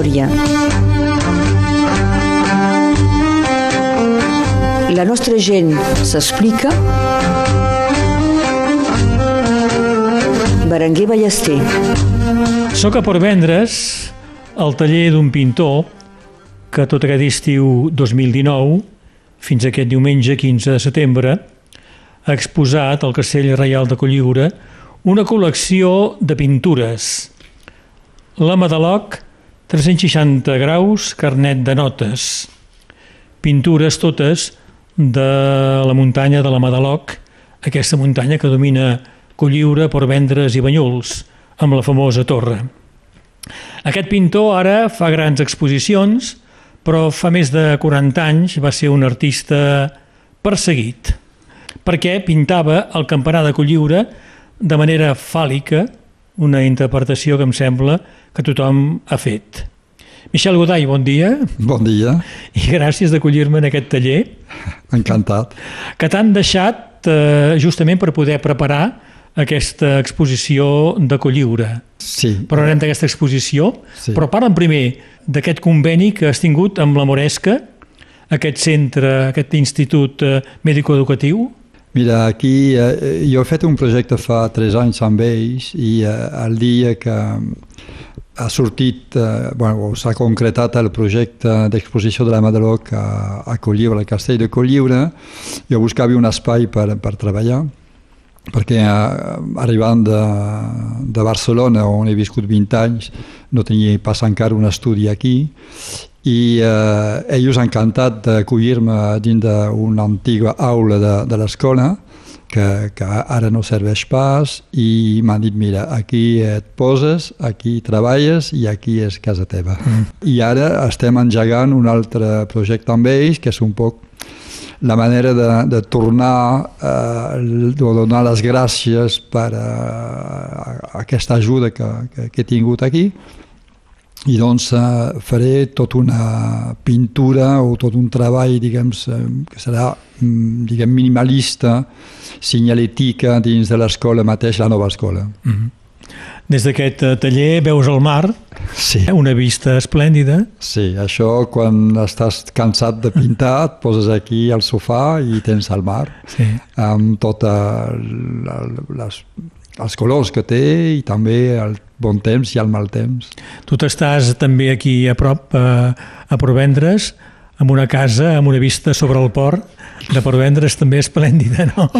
memòria. La nostra gent s'explica. Berenguer Ballester. Soc a Portvendres, al taller d'un pintor que tot aquest estiu 2019, fins aquest diumenge 15 de setembre, ha exposat al Castell Reial de Colliure una col·lecció de pintures. La Madaloc, 360 graus, carnet de notes. Pintures totes de la muntanya de la Madaloc, aquesta muntanya que domina Colliure, Portvendres i Banyuls, amb la famosa torre. Aquest pintor ara fa grans exposicions, però fa més de 40 anys va ser un artista perseguit, perquè pintava el campanar de Colliure de manera fàl·lica, una interpretació que em sembla que tothom ha fet. Michel Godall, bon dia. Bon dia. I gràcies d'acollir-me en aquest taller. Encantat. Que t'han deixat eh, justament per poder preparar aquesta exposició de Colliure. Sí. Parlarem d'aquesta exposició, Sí. però parla'm primer d'aquest conveni que has tingut amb la Moresca, aquest centre, aquest institut eh, mèdico-educatiu. Mira, aquí eh, jo he fet un projecte fa tres anys amb ells i eh, el dia que ha sortit, eh, bueno, s'ha concretat el projecte d'exposició de la Madaloc a, a Colliure, al castell de Colliure, jo buscava un espai per, per treballar perquè eh, arribant de, de Barcelona, on he viscut 20 anys, no tenia pas encara un estudi aquí, i eh, ells han encantat d'acollir-me dins d'una antiga aula de, de l'escola, que, que ara no serveix pas, i m'han dit, mira, aquí et poses, aquí treballes i aquí és casa teva. Mm. I ara estem engegant un altre projecte amb ells, que és un poc la manera de, de tornar eh, de donar les gràcies per eh, aquesta ajuda que, que, que he tingut aquí i doncs eh, faré tota una pintura o tot un treball diguem, eh, que serà mm, diguem, minimalista senyalètica dins de l'escola mateix, la nova escola. Mm -hmm. Des d'aquest eh, taller veus el mar, Sí. una vista esplèndida, Sí, això quan estàs cansat de pintar et poses aquí al sofà i tens el mar sí. amb tots les, els colors que té i també el bon temps i el mal temps. Tu t'estàs també aquí a prop, a, a Portvendres, amb una casa amb una vista sobre el port de Portvendres també esplèndida, no?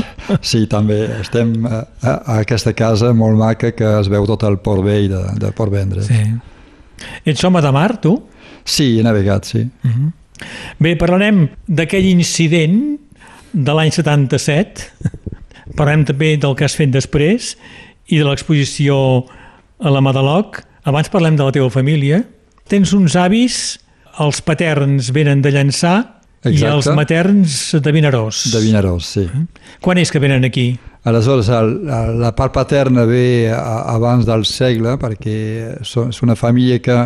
Sí, també estem a, a aquesta casa molt maca que es veu tot el port vell de, de Port Vendres. Sí. Ets home de mar, tu? sí, he navegat, sí. Uh -huh. Bé, parlarem d'aquell incident de l'any 77, parlarem també del que has fet després i de l'exposició a la Madaloc. Abans parlem de la teva família. Tens uns avis, els paterns venen de Llançà i Exacte. els materns de Vinaròs. De Vinaròs, sí. Quan és que venen aquí? Aleshores, el, la part paterna ve abans del segle perquè és una família que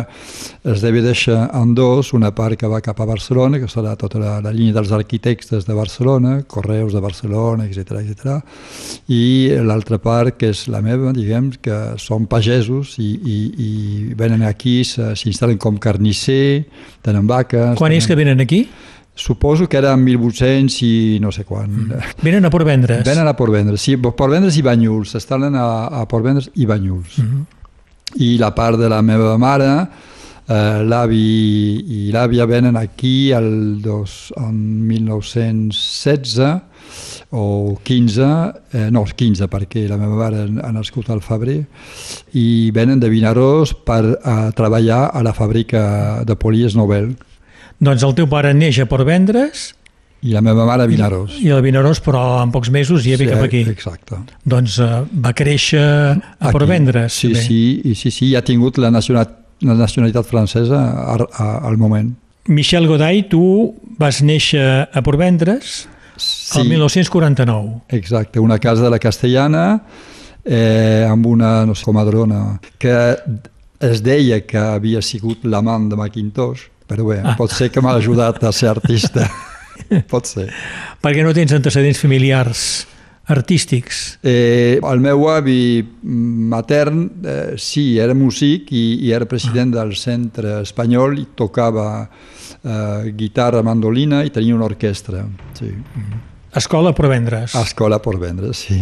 es divideix en dos, una part que va cap a Barcelona, que serà tota la, la línia dels arquitectes de Barcelona, Correus de Barcelona, etc etc. i l'altra part, que és la meva, diguem, que són pagesos i, i, i venen aquí, s'instal·len com carnisser, tenen vaques... Quan és que tenen... venen aquí? Suposo que era en 1800 i no sé quan. Mm. Venen a Portvendres. Venen a Portvendres, sí, Portvendres i Banyuls, s'estan a, a Portvendres i Banyuls. Mm Mhm. I la part de la meva mare, eh, l'avi i l'àvia venen aquí el dos, en 1916 o 15, eh, no, 15 perquè la meva mare ha nascut al febrer, i venen de Vinaròs per a treballar a la fàbrica de Polies Nobel. Doncs el teu pare neix a Portvendres I la meva mare a Vinaròs. i a Vinaròs, però en pocs mesos ja ve cap aquí. Exacte. Doncs uh, va créixer a Aquí. Portvendres. Sí, també. sí, i sí, sí, ja ha tingut la nacionalitat, la nacionalitat francesa a, a, al moment. Michel Godall, tu vas néixer a Portvendres Sí, el 1949. exacte, una casa de la Castellana eh, amb una, no sé, comadrona, que es deia que havia sigut l'amant de Macintosh, però bé, Ah. pot ser que m'ha ajudat a ser artista. pot ser. Perquè no tens antecedents familiars artístics? Eh, el meu avi matern, eh, sí, era músic i, i era president del centre espanyol i tocava eh, guitarra, mandolina i tenia una orquestra. Sí. Escola Porvendres. Escola Porvendres, sí.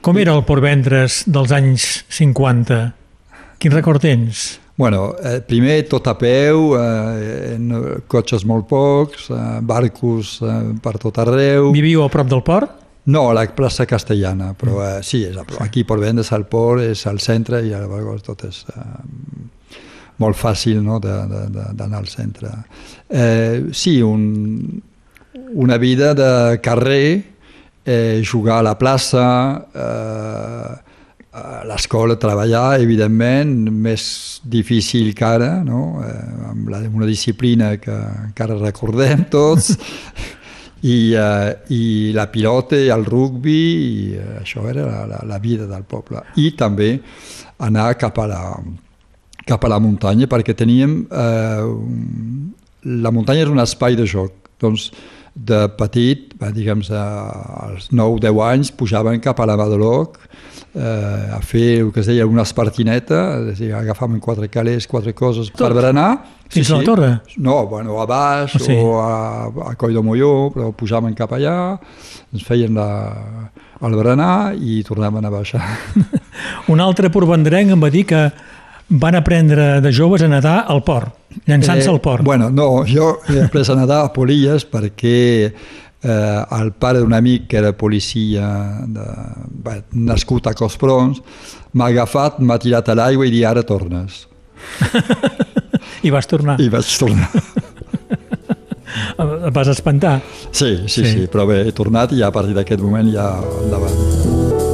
Com era el Porvendres dels anys 50? Quin record tens? Bueno, eh, primer tot a peu, eh, en cotxes molt pocs, eh, barcos eh, per tot arreu. Viviu a prop del port? No, a la plaça Castellana, però eh, sí, és a prop. aquí per vendre's al port, és al centre i vegades tot és eh, molt fàcil no, d'anar al centre. Eh, sí, un, una vida de carrer, eh, jugar a la plaça, eh, a l'escola treballar, evidentment, més difícil que ara, no? eh, amb la, una disciplina que encara recordem tots, i, eh, i la pilota, i el rugby, i eh, això era la, la, la vida del poble. I també anar cap a la, cap a la muntanya, perquè teníem... Eh, la muntanya era un espai de joc, doncs de petit, diguem als 9-10 anys, pujaven cap a la Badaloc, eh, a fer el que es deia una espartineta, és a dir, agafàvem quatre calés, quatre coses Tot. per berenar. Fins sí, a la torre? No, bueno, a baix oh, sí. o a, a Coll de Molló, però pujàvem cap allà, ens feien la, el berenar i tornaven a baixar. Un altre porvendrenc em va dir que van aprendre de joves a nedar al port, llançant-se eh, al port. Bueno, no, jo he après a nedar a Polies perquè eh, el pare d'un amic que era policia de, bé, nascut a Cosprons m'ha agafat, m'ha tirat a l'aigua i dit ara tornes. I vas tornar. I vaig tornar. vas espantar? Sí, sí, sí, sí, però bé, he tornat i a partir d'aquest moment ja endavant.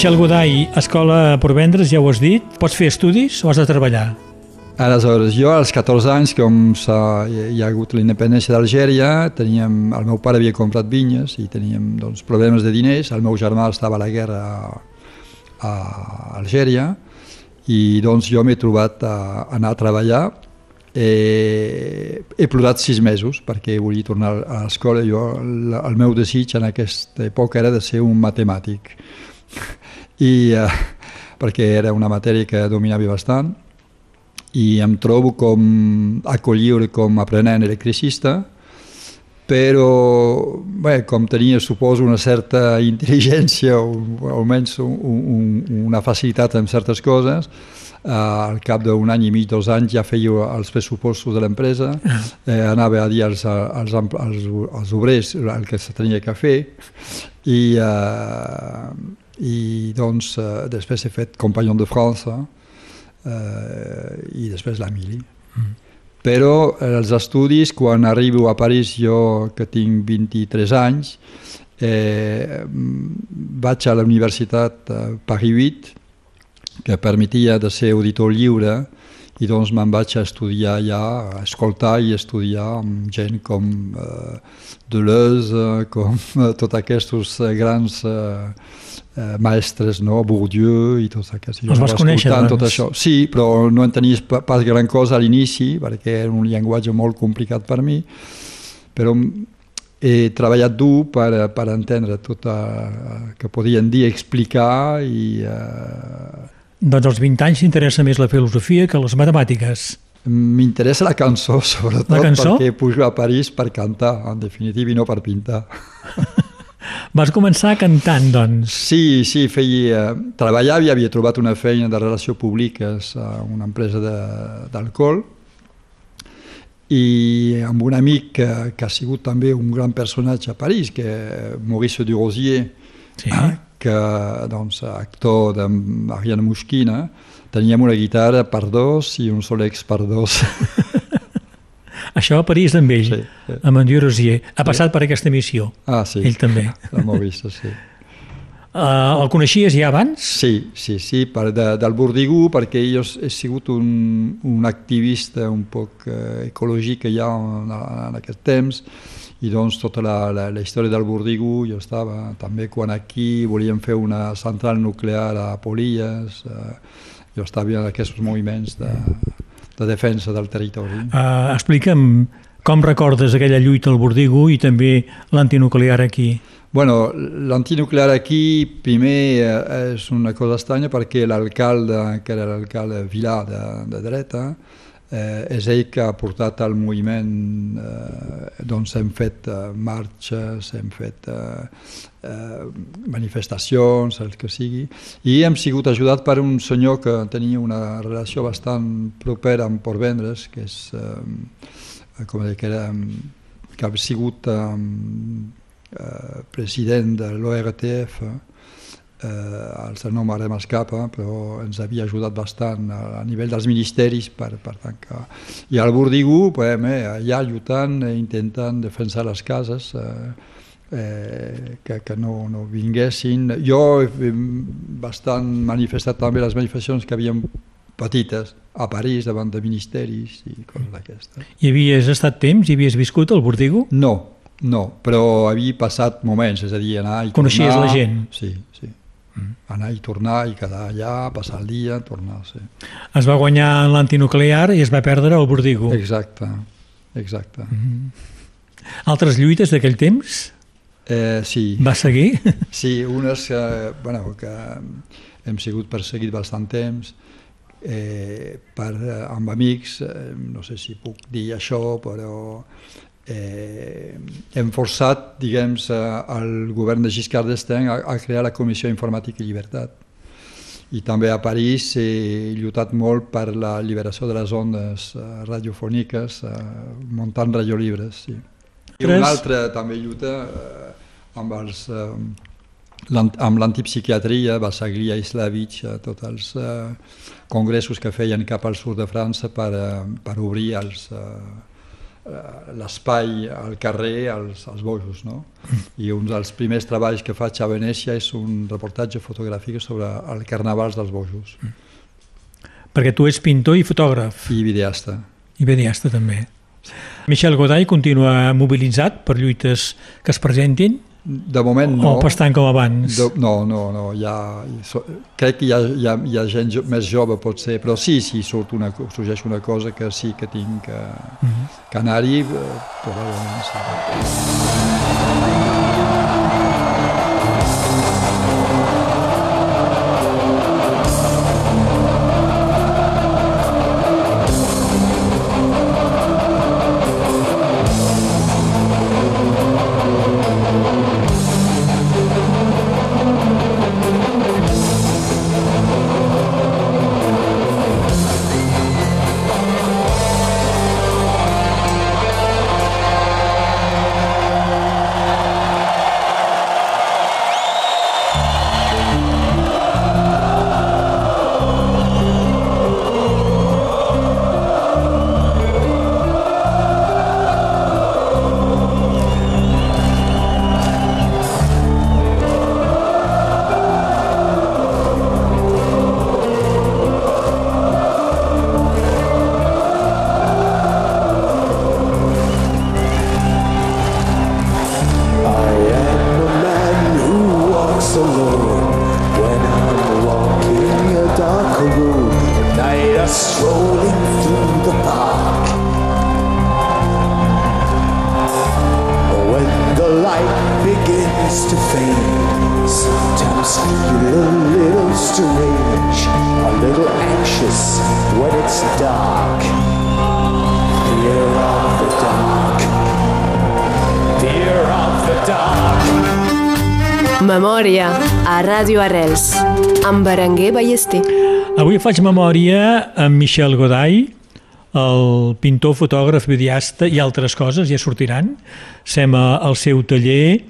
Michel Godai, escola per vendre's, ja ho has dit. Pots fer estudis o has de treballar? Aleshores, jo als 14 anys, com hi ha hagut la independència d'Algèria, teníem, el meu pare havia comprat vinyes i teníem doncs, problemes de diners, el meu germà estava a la guerra a, a Algèria i doncs jo m'he trobat a, anar a treballar Eh, he plorat sis mesos perquè volia tornar a l'escola. Jo, el meu desig en aquesta època era de ser un matemàtic i eh, perquè era una matèria que dominava bastant i em trobo com acollir com aprenent electricista però bé, com tenia suposo una certa intel·ligència o almenys un, un, una facilitat en certes coses eh, al cap d'un any i mig, dos anys ja feia els pressupostos de l'empresa eh, anava a dir als, als, als, als obrers el que se tenia que fer i eh, i doncs eh, després he fet Compagnon de França eh, i després la Mili. Mm. Però els estudis, quan arribo a París, jo que tinc 23 anys, eh, vaig a la Universitat eh, Paris 8, que permetia de ser auditor lliure, i doncs me'n vaig a estudiar allà, a escoltar i estudiar amb gent com eh, Deleuze, com eh, tots aquests grans eh, eh, maestres, no? Bourdieu i tots aquests. Els vas conèixer, doncs? Tot això. Sí, però no en tenies pas gran cosa a l'inici, perquè era un llenguatge molt complicat per mi, però he treballat dur per, per entendre tot el que podien dir, explicar i, eh, Doncs als 20 anys t'interessa més la filosofia que les matemàtiques. M'interessa la cançó, sobretot, La cançó? perquè pujo a París per cantar, en definitiva, i no per pintar. Vas començar cantant, doncs. Sí, sí, feia... Treballava i havia trobat una feina de relacions públiques a una empresa de- d'alcohol i amb un amic que, que ha sigut també un gran personatge a París, que Maurice Durosier, Sí. que doncs, actor d'Ariane Mushkina, teníem una guitarra per dos i un solex per dos. Això a París amb ell, Sí, sí. amb en Dieu Rosier. Ha passat per aquesta missió. Ah, sí. Ell també. El Maurice, sí. Uh, el coneixies ja abans? Sí, sí, sí, per de, del Bordigú, perquè jo he sigut un, un activista un poc eh, ecològic que hi ha en, en aquest temps, i doncs tota la, la, la història del Bordigú, jo estava també quan aquí volíem fer una central nuclear a Polies, eh, jo estava en aquests moviments de, de defensa del territori. Uh, explica'm com recordes aquella lluita al Bordigo i també l'antinuclear aquí. Bueno, l'antinuclear aquí primer eh, és una cosa estranya perquè l'alcalde, que era l'alcalde Vilà de, de dreta, eh, és ell que ha portat el moviment, eh, doncs hem fet eh, marxes, hem fet eh, eh, manifestacions, el que sigui, i hem sigut ajudat per un senyor que tenia una relació bastant propera amb Portvendres, que és, eh, com dir, que, era, que ha sigut eh, eh, president de l'ORTF, eh, el seu nom ara m'escapa, però ens havia ajudat bastant a, a nivell dels ministeris per, per tancar. I al Bordigú, pues, eh, allà lluitant, eh, intentant defensar les cases, eh, eh, que, que no, no vinguessin. Jo he bastant manifestat també les manifestacions que havíem petites a París davant de ministeris i coses d'aquestes. Hi havies estat temps? Hi havies viscut al Bordigo? No, no, però havia passat moments, és a dir, anar i Coneixies tornar. la gent? Sí, sí. Mm. Anar i tornar i quedar allà, passar el dia, tornar, sí. Es va guanyar en l'antinuclear i es va perdre al Bordigo. Exacte, exacte. Altres lluites d'aquell temps? Eh, sí, Va seguir? sí, unes que, bueno, que hem sigut perseguit bastant temps, eh, per, eh, amb amics, eh, no sé si puc dir això, però eh, hem forçat, diguem el govern de Giscard d'Estaing a, a crear la Comissió Informàtica i Llibertat. I també a París he lluitat molt per la alliberació de les ondes eh, radiofòniques, eh, muntant radiolibres, sí. I una altra també lluita eh, amb els... Eh, amb l'antipsiquiatria, Basaglia i Slavich, eh, tots els eh, congressos que feien cap al sud de França per, eh, per obrir els, eh, l'espai al carrer als, als bojos. No? I un dels primers treballs que faig a Venècia és un reportatge fotogràfic sobre el carnavals dels bojos Perquè tu ets pintor i fotògraf. i videasta. I videasta també. Michel Goday continua mobilitzat per lluites que es presentin De moment no. o bastant com abans? De, no, no, no, ha, so, crec que hi ha, hi ha, hi ha gent jo, més jove potser, però sí, sí, surt una, sorgeix una cosa que sí que tinc que, que anar-hi, eh, probablement sí. Avui faig memòria amb Michel Goday, el pintor, fotògraf, videasta i altres coses, ja sortiran. Sem al seu taller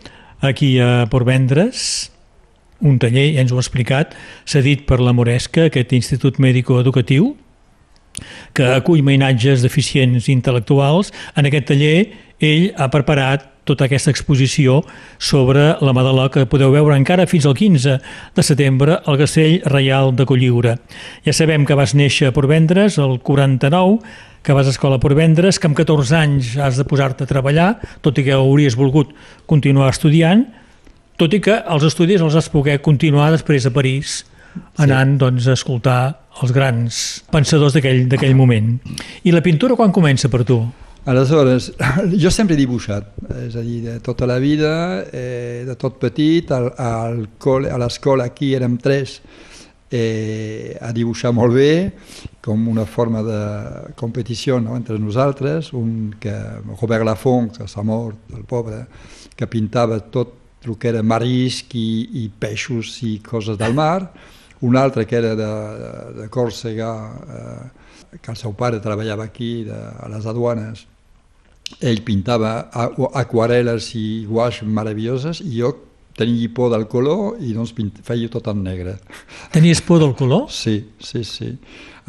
aquí a Portvendres, un taller, ja ens ho ha explicat, cedit per la Moresca, aquest Institut Mèdico-Educatiu, que acull mainatges deficients intel·lectuals. En aquest taller ell ha preparat tota aquesta exposició sobre la Madalà que podeu veure encara fins al 15 de setembre al Castell Reial de Colliure. Ja sabem que vas néixer a Portvendres el 49, que vas a escola a Portvendres, que amb 14 anys has de posar-te a treballar, tot i que hauries volgut continuar estudiant, tot i que els estudis els has poder continuar després a París, anant doncs, a escoltar els grans pensadors d'aquell moment. I la pintura quan comença per tu? Aleshores, jo sempre he dibuixat, és a dir, de tota la vida, eh, de tot petit, al, al col, a l'escola aquí érem tres, eh, a dibuixar molt bé, com una forma de competició no, entre nosaltres, un que, Robert Lafont, que s'ha mort, el pobre, que pintava tot el que era marisc i, i peixos i coses del mar, un altre que era de, de Còrsega, eh, que el seu pare treballava aquí de, a les aduanes, ell pintava aquarel·les i guaix meravelloses i jo tenia por del color i doncs feia tot en negre. Tenies por del color? Sí, sí, sí.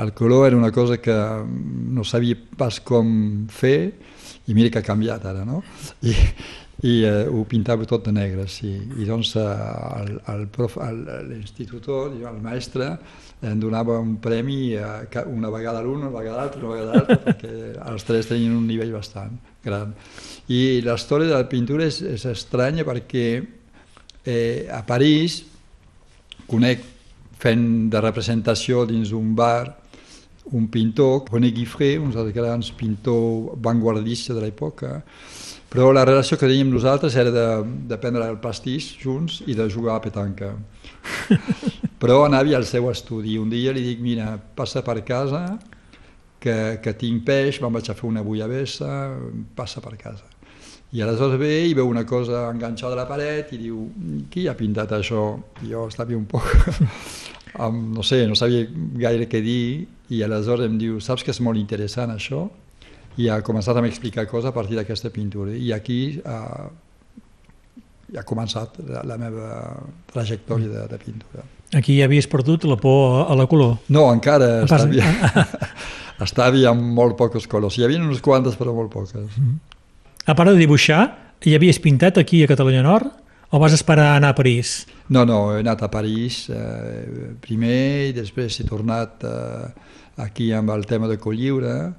El color era una cosa que no sabia pas com fer i mira que ha canviat ara, no? I, i eh, ho pintava tot de negre, sí. I doncs eh, el, el prof, l'institutor, el mestre, em donava un premi eh, una vegada l'un, una vegada l'altre, una vegada l'altre, perquè els tres tenien un nivell bastant gran. I la història de la pintura és, és estranya perquè eh, a París conec fent de representació dins d'un bar un pintor, René Guifré, un dels grans pintors vanguardistes de l'època, però la relació que teníem nosaltres era de, de prendre el pastís junts i de jugar a petanca. Però anava al seu estudi. Un dia li dic, mira, passa per casa, que, que tinc peix, me'n vaig a fer una bullabessa, passa per casa. I aleshores ve i veu una cosa enganxada a la paret i diu, qui ha pintat això? I jo estava un poc, amb, no sé, no sabia gaire què dir, i aleshores em diu, saps que és molt interessant això? I ha començat a m'explicar coses a partir d'aquesta pintura. I aquí uh, ha començat la, la meva trajectòria de, de pintura. Aquí ja havies perdut la por a la color? No, encara bé. està bé amb molt poques colors. Hi havia unes quantes, però molt poques. Mm -hmm. A part de dibuixar, hi havies pintat aquí a Catalunya Nord o vas esperar a anar a París? No, no, he anat a París eh, primer i després he tornat eh, aquí amb el tema de Colliure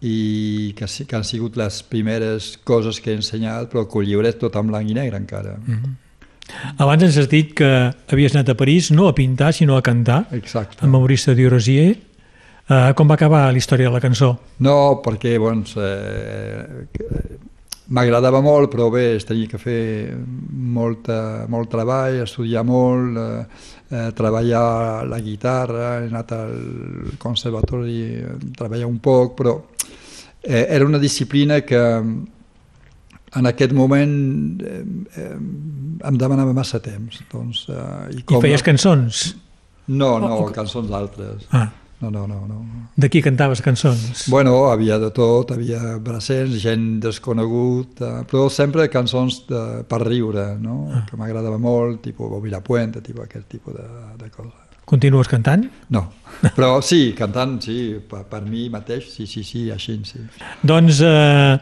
i que, que han sigut les primeres coses que he ensenyat, però Colliure és tot en blanc i negre encara. Mm -hmm. Abans ens has dit que havies anat a París no a pintar, sinó a cantar, Exacte. amb Maurice Diorosier. Uh, com va acabar la història de la cançó? No, perquè doncs, eh, m'agradava molt, però bé, es tenia que fer molta, molt treball, estudiar molt, eh, eh, treballar la guitarra, he anat al conservatori, treballar un poc, però eh, era una disciplina que en aquest moment eh, eh, em demanava massa temps. Doncs, eh, i, com I feies cançons? No, no, o, cançons altres. Ah. No, no, no, no. De qui cantaves cançons? Bueno, havia de tot, havia bracers, gent desconegut, eh, però sempre cançons de, per riure, no? Ah. que m'agradava molt, tipus Bobby la Puente, tipus aquest tipus de, de coses. Continues cantant? No, però sí, cantant, sí, per, per mi mateix, sí, sí, sí, així, sí. Doncs eh,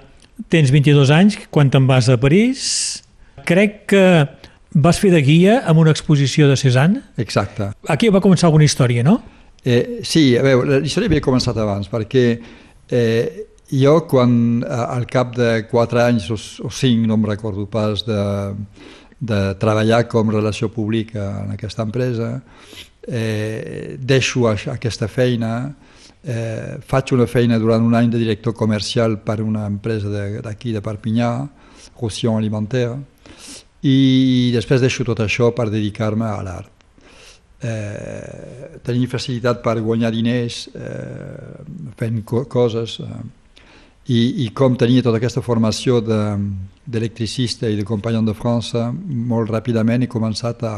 Tens 22 anys, quan te'n vas a París, crec que vas fer de guia amb una exposició de Cézanne. Exacte. Aquí va començar alguna història, no? Eh, sí, a veure, la història havia començat abans, perquè eh, jo, quan al cap de 4 anys o, o 5, no em recordo pas, de, de treballar com relació pública en aquesta empresa, eh, deixo aquesta feina, Eh, faig una feina durant un any de director comercial per una empresa d'aquí, de, de Perpinyà, Roussillon Alimentaire, i després deixo tot això per dedicar-me a l'art. Eh, tenir facilitat per guanyar diners eh, fent co coses eh, i, i com tenia tota aquesta formació d'electricista de, i de compagnon de França, molt ràpidament he començat a,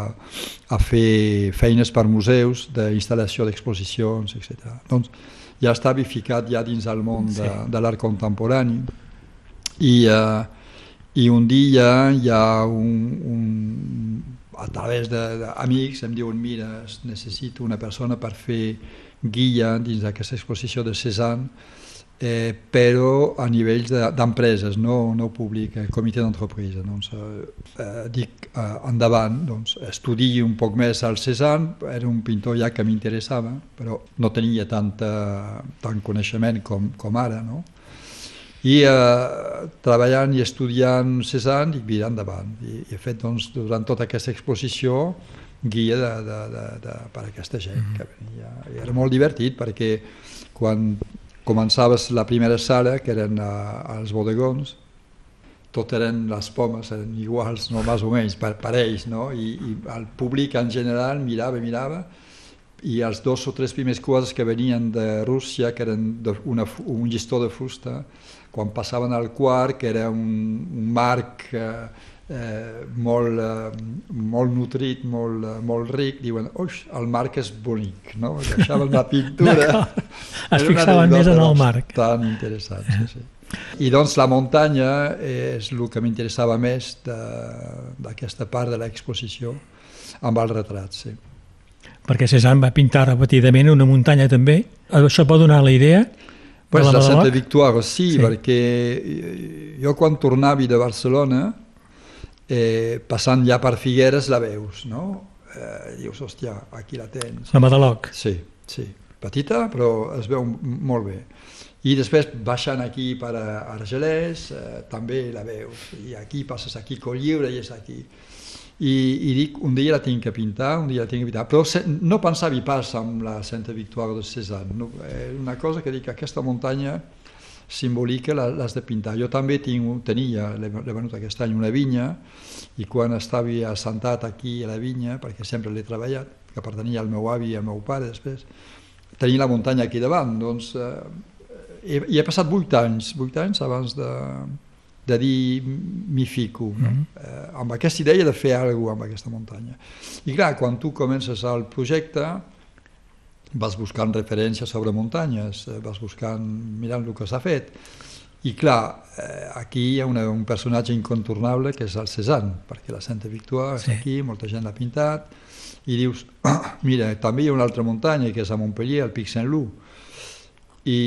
a fer feines per museus d'instal·lació d'exposicions, etc. Doncs ja estava ficat ja dins el món de, sí. de l'art contemporani i, uh, i un dia hi ha un, un a través d'amics em diuen mira, necessito una persona per fer guia dins d'aquesta exposició de Cézanne eh, però a nivells d'empreses, no, no públic, eh, comitè d'entreprise. Doncs, eh, eh, dic eh, endavant, doncs, estudi un poc més al Cézanne, era un pintor ja que m'interessava, però no tenia tanta, tant coneixement com, com ara. No? I eh, treballant i estudiant Cézanne, dic, mira, endavant. I, i he fet doncs, durant tota aquesta exposició guia de, de, de, de, per a aquesta gent. Mm -hmm. que venia. I era molt divertit perquè quan començaves la primera sala, que eren uh, els bodegons, tot eren les pomes, eren iguals, no, més o menys, parells, no? I, i el públic en general mirava, mirava, i els dos o tres primers quadres que venien de Rússia, que eren de una, un llistó de fusta, quan passaven al quart, que era un, un marc eh, eh, molt, eh, molt nutrit, molt, eh, molt ric, diuen, oix, el marc és bonic, no? Deixaven la pintura. es fixaven més en el marc. Tan interessant, sí, sí. I doncs la muntanya és el que m'interessava més d'aquesta part de l'exposició amb el retrat, sí. Perquè Cézanne va pintar repetidament una muntanya també. Això pot donar la idea pues la, la Santa Victoire, sí, sí, perquè jo quan tornava de Barcelona eh, passant ja per Figueres la veus, no? Eh, dius, hòstia, aquí la tens. La Madaloc. Sí, sí. Petita, però es veu molt bé. I després baixant aquí per Argelès, eh, també la veus. I aquí passes aquí Colliure i és aquí. I, i dic, un dia la tinc que pintar, un dia la tinc que pintar, però se, no pensava pas amb la Santa Victoire de Cézanne. No, eh, una cosa que dic, aquesta muntanya simbòlica l'has de pintar. Jo també tinc, tenia, l'he venut aquest any, una vinya, i quan estava assentat aquí a la vinya, perquè sempre l'he treballat, que pertanyia al meu avi i al meu pare després, tenia la muntanya aquí davant, doncs eh, he, he passat vuit anys, vuit anys abans de, de dir m'hi fico, no? mm -hmm. eh, amb aquesta idea de fer alguna cosa amb aquesta muntanya. I clar, quan tu comences el projecte, vas buscant referències sobre muntanyes, eh, vas buscant, mirant el que s'ha fet, i clar, eh, aquí hi ha una, un personatge incontornable que és el Cézanne, perquè la Santa Victoire sí. és aquí, molta gent l'ha pintat, i dius, mira, també hi ha una altra muntanya que és a Montpellier, el Pic Saint-Loup, i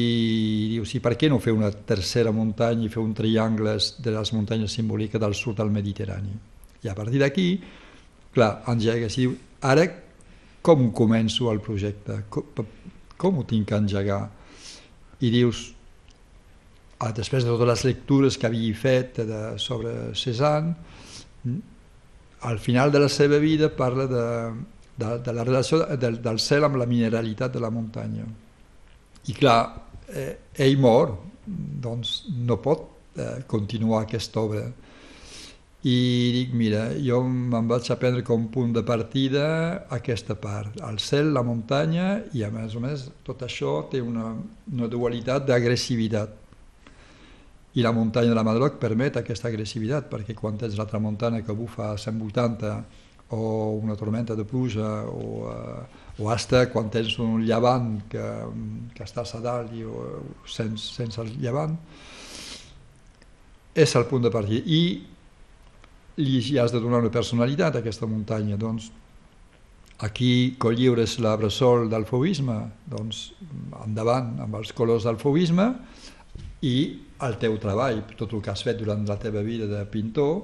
dius, i per què no fer una tercera muntanya i fer un triangle de les muntanyes simbòliques del sud del Mediterrani? I a partir d'aquí, clar, engegues i diu, ara com començo el projecte? Com, com ho tinc que engegar? I dius, ah, després de totes les lectures que havia fet de, sobre Cézanne, al final de la seva vida parla de, de, de la relació del, del cel amb la mineralitat de la muntanya. I clar, eh, ell mor, doncs no pot eh, continuar aquesta obra. I dic, mira, jo me'n vaig a prendre com punt de partida aquesta part, el cel, la muntanya i a més a més tot això té una, una dualitat d'agressivitat. I la muntanya de la Madroc permet aquesta agressivitat perquè quan tens l'altra muntanya que bufa a 180 o una tormenta de pluja o, uh, o hasta quan tens un llevant que, que estàs a dalt i, o, sense, sense el llevant és el punt de partida i li has de donar una personalitat a aquesta muntanya. Doncs aquí Colliures la bressol del fauvisme, doncs endavant amb els colors del fauvisme i el teu treball, tot el que has fet durant la teva vida de pintor,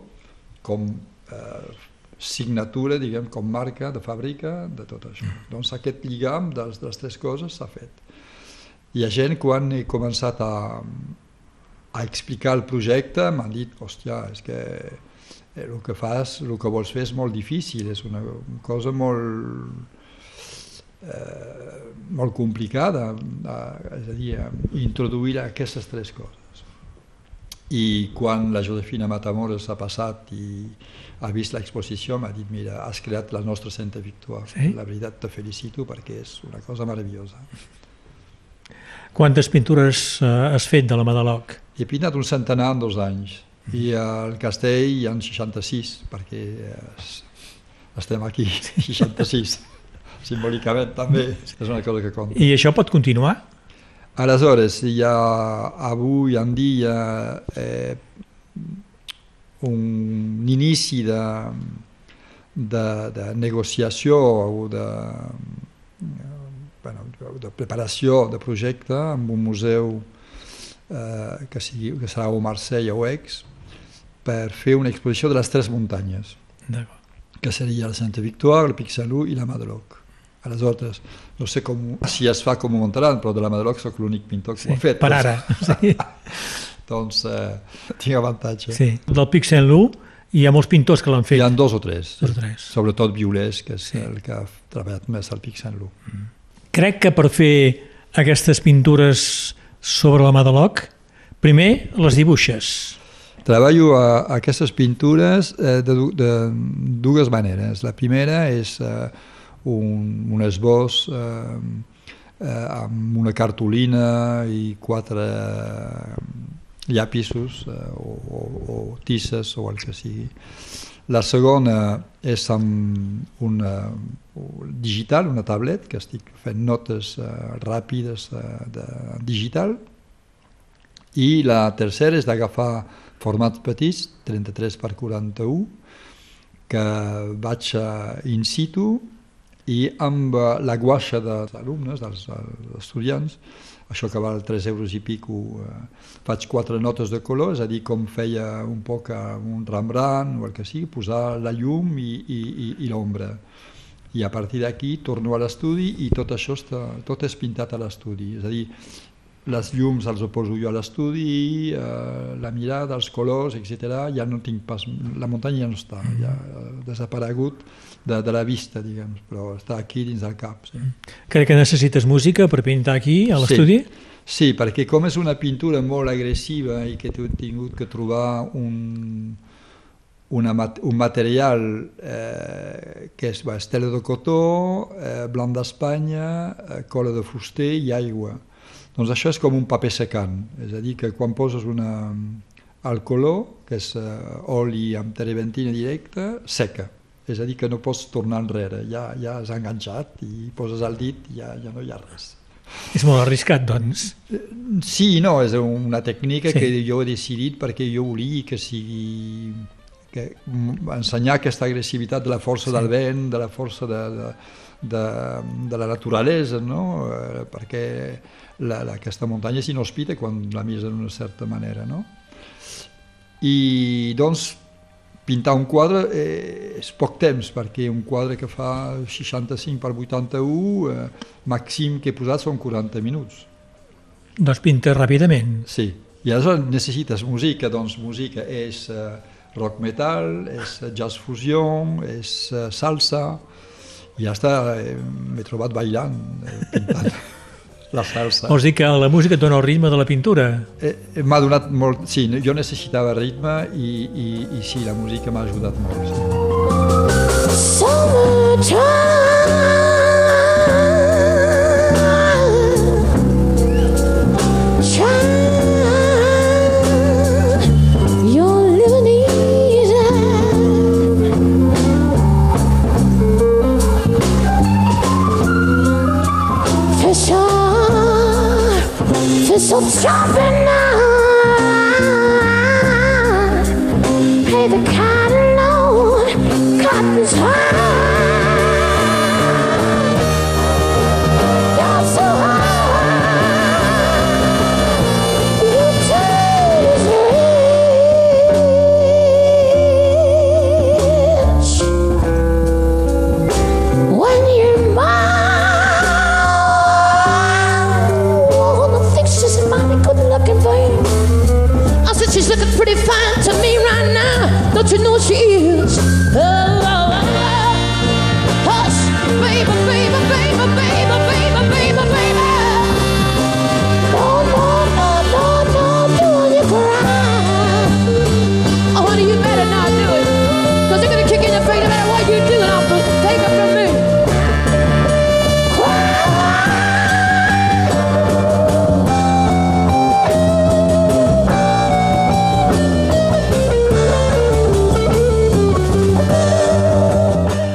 com eh, signatura, diguem, com marca de fàbrica de tot això. Mm. Doncs aquest lligam de les, tres coses s'ha fet. Hi ha gent, quan he començat a, a explicar el projecte, m'han dit, hòstia, és que el eh, que fas, el que vols fer és molt difícil, és una cosa molt, eh, molt complicada, eh, és a dir, introduir aquestes tres coses. I quan la Josefina Matamoros ha passat i ha vist l'exposició m'ha dit mira, has creat la nostra Santa Victoire. Sí? La veritat te felicito perquè és una cosa meravellosa. Quantes pintures eh, has fet de la Madaloc? He pintat un centenar en dos anys i al castell hi ha 66 perquè eh, estem aquí, 66. Simbòlicament també és una cosa que compta. I això pot continuar? Aleshores, hi ha avui en dia eh, un inici de, de, de negociació o de, bueno, de preparació de projecte amb un museu eh, que, sigui, que serà o Marsella o Aix per fer una exposició de les tres muntanyes que seria la Santa Victoire, el Pic Salou i la Madroc. Aleshores, no sé com, si es fa com ho muntaran, però de la Madroc sóc l'únic pintor que Sí, ho ha fet. per ara. Sí. doncs eh, tinc avantatge. sí. Del Pic Saint-Loup hi ha molts pintors que l'han fet. Hi ha dos o tres, Dos o tres. sobretot Violés, que és Sí. sí. el que ha treballat més al Pic Sant Lu. Crec que per fer aquestes pintures sobre la Madaloc, primer les dibuixes. Treballo a, a aquestes pintures eh, de, du- de dues maneres. La primera és eh, un, un esbós eh, eh, amb una cartolina i quatre eh, llapisos eh, o, o, o tisses o el que sigui. La segona és amb una digital, una tablet, que estic fent notes eh, ràpides de, de digital, i la tercera és d'agafar formats petits, 33 per 41, que vaig eh, in situ i amb eh, la guaixa dels alumnes, dels, dels estudiants, això que val 3 euros i pico, eh, faig quatre notes de color, és a dir, com feia un poc amb un Rembrandt o el que sigui, posar la llum i, i, i, i l'ombra. I a partir d'aquí torno a l'estudi i tot això està, tot és pintat a l'estudi. És a dir, les llums els ho poso jo a l'estudi, eh, la mirada, els colors, etc. Ja no tinc pas... La muntanya ja no està, ja ha desaparegut de, de la vista, diguem, però està aquí dins del cap. Sí. Crec que necessites música per pintar aquí, a l'estudi. Sí. sí, perquè com és una pintura molt agressiva i que he tingut que trobar un, una, un material eh, que és bé, estela de cotó, eh, blanc d'Espanya, eh, cola de fuster i aigua. Doncs això és com un paper secant, és a dir, que quan poses una, el color, que és eh, oli amb terebentina directa, seca. És a dir, que no pots tornar enrere, ja, ja has enganxat i poses el dit i ja, ja no hi ha res. És molt arriscat, doncs. Sí i no, és una tècnica Sí. sí. que jo he decidit perquè jo volia que sigui que ensenyar aquesta agressivitat de la força sí. del vent, de la força de, de, de, de la naturalesa, no? Eh, perquè la, la, aquesta muntanya és inhòspita quan la mires d'una certa manera. No? I doncs pintar un quadre eh, és poc temps, perquè un quadre que fa 65 per 81, eh, màxim que he posat són 40 minuts. Doncs pintes ràpidament. Sí, i aleshores necessites música, doncs música és eh, rock metal, és jazz fusion, és eh, salsa, i ja està, eh, m'he trobat ballant, eh, pintant la salsa. Vols dir que la música et dona el ritme de la pintura? Eh, eh, m'ha donat molt, sí, jo necessitava ritme i, i, i sí, la música m'ha ajudat molt. Sí. So some shopping.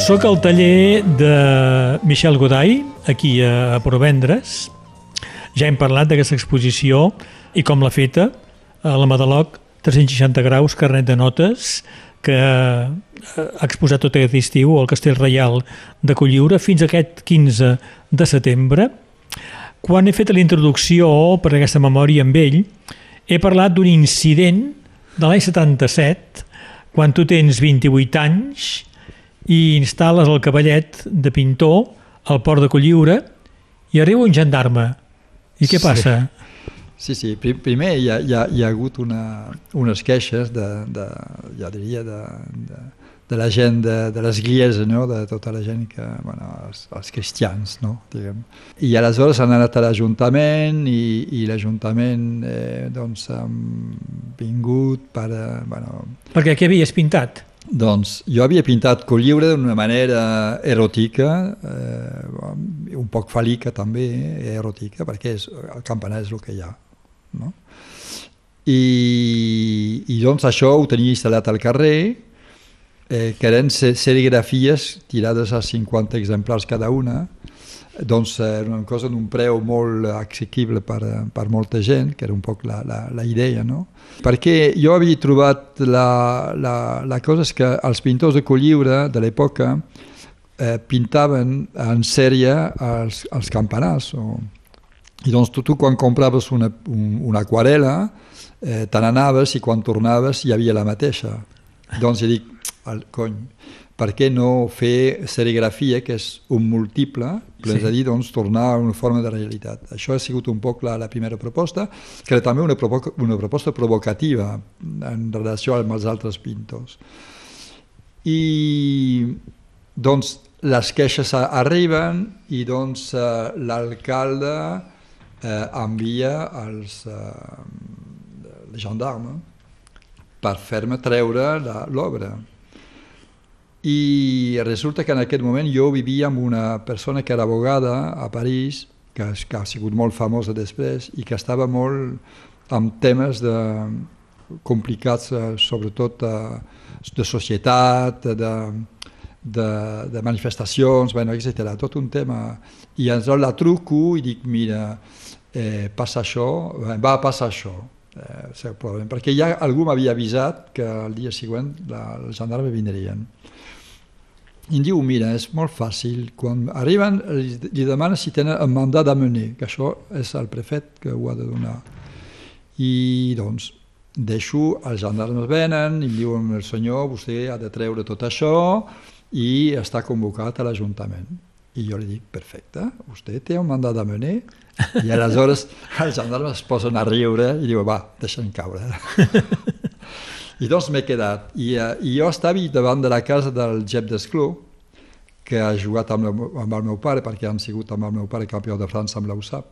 Soc al taller de Michel Goday, aquí a Provendres. Ja hem parlat d'aquesta exposició i com l'ha feta a la Madaloc 360 graus, carnet de notes, que ha exposat tot aquest estiu al Castell Reial de Colliure fins aquest 15 de setembre. Quan he fet la introducció per aquesta memòria amb ell, he parlat d'un incident de l'any 77, quan tu tens 28 anys i instal·les el cavallet de pintor al port de Colliure i arriba un gendarme. I què passa? Sí, sí. Pri- Primer hi ha, hi ha, hi ha hagut una, unes queixes de, de, ja diria, de, de, de la gent de, de l'església, no? de tota la gent que, bueno, els, els cristians, no? diguem. I aleshores han anat a l'Ajuntament i, i l'Ajuntament eh, doncs, han vingut per, eh, bueno, Perquè què havies pintat? Doncs jo havia pintat Colliure d'una manera eròtica, eh, un poc fàl·lica també, eh, eròtica, perquè és, el campanar és el que hi ha. No? I, I doncs això ho tenia instal·lat al carrer, eh, que eren se- serigrafies tirades a 50 exemplars cada una, doncs era una cosa d'un preu molt assequible per, per molta gent, que era un poc la, la, la idea, no? Perquè jo havia trobat la, la, la cosa és que els pintors de Colliure de l'època eh, pintaven en sèrie els, els campanars. O... I doncs tu, tu quan compraves una, un, una aquarela, eh, te n'anaves i quan tornaves hi havia la mateixa. Doncs dic, el, cony, per què no fer serigrafia, que és un múltiple, sí. és a dir, doncs, tornar a una forma de realitat. Això ha sigut un poc la, la primera proposta, que era també una, provo una proposta provocativa en relació amb els altres pintors. I doncs les queixes arriben i doncs eh, l'alcalde eh, envia els eh, gendarmes per fer-me treure la- l'obra. I resulta que en aquest moment jo vivia amb una persona que era abogada a París, que, que ha sigut molt famosa després i que estava molt amb temes de, complicats, eh, sobretot eh, de societat, de, de, de manifestacions, bueno, etc. Tot un tema. I aleshores la truco i dic, mira, eh, passa això, eh, va passar això, eh, perquè ja algú m'havia avisat que el dia següent la, els gendarmes vindrien. Em diu, mira, és molt fàcil, quan arriben li, li demana si tenen un mandat d'amener, que això és el prefet que ho ha de donar. I doncs deixo, els gendarmes venen i em diuen, el senyor, vostè ha de treure tot això i està convocat a l'Ajuntament. I jo li dic, perfecte, vostè té un mandat d'amener? I aleshores els gendarmes es posen a riure i diuen, va, deixa'm caure. I doncs m'he quedat. I, eh, I jo estava davant de la casa del Jep d'Escló, que ha jugat amb, la, amb el meu pare, perquè han sigut amb el meu pare campió de França amb l'USAP.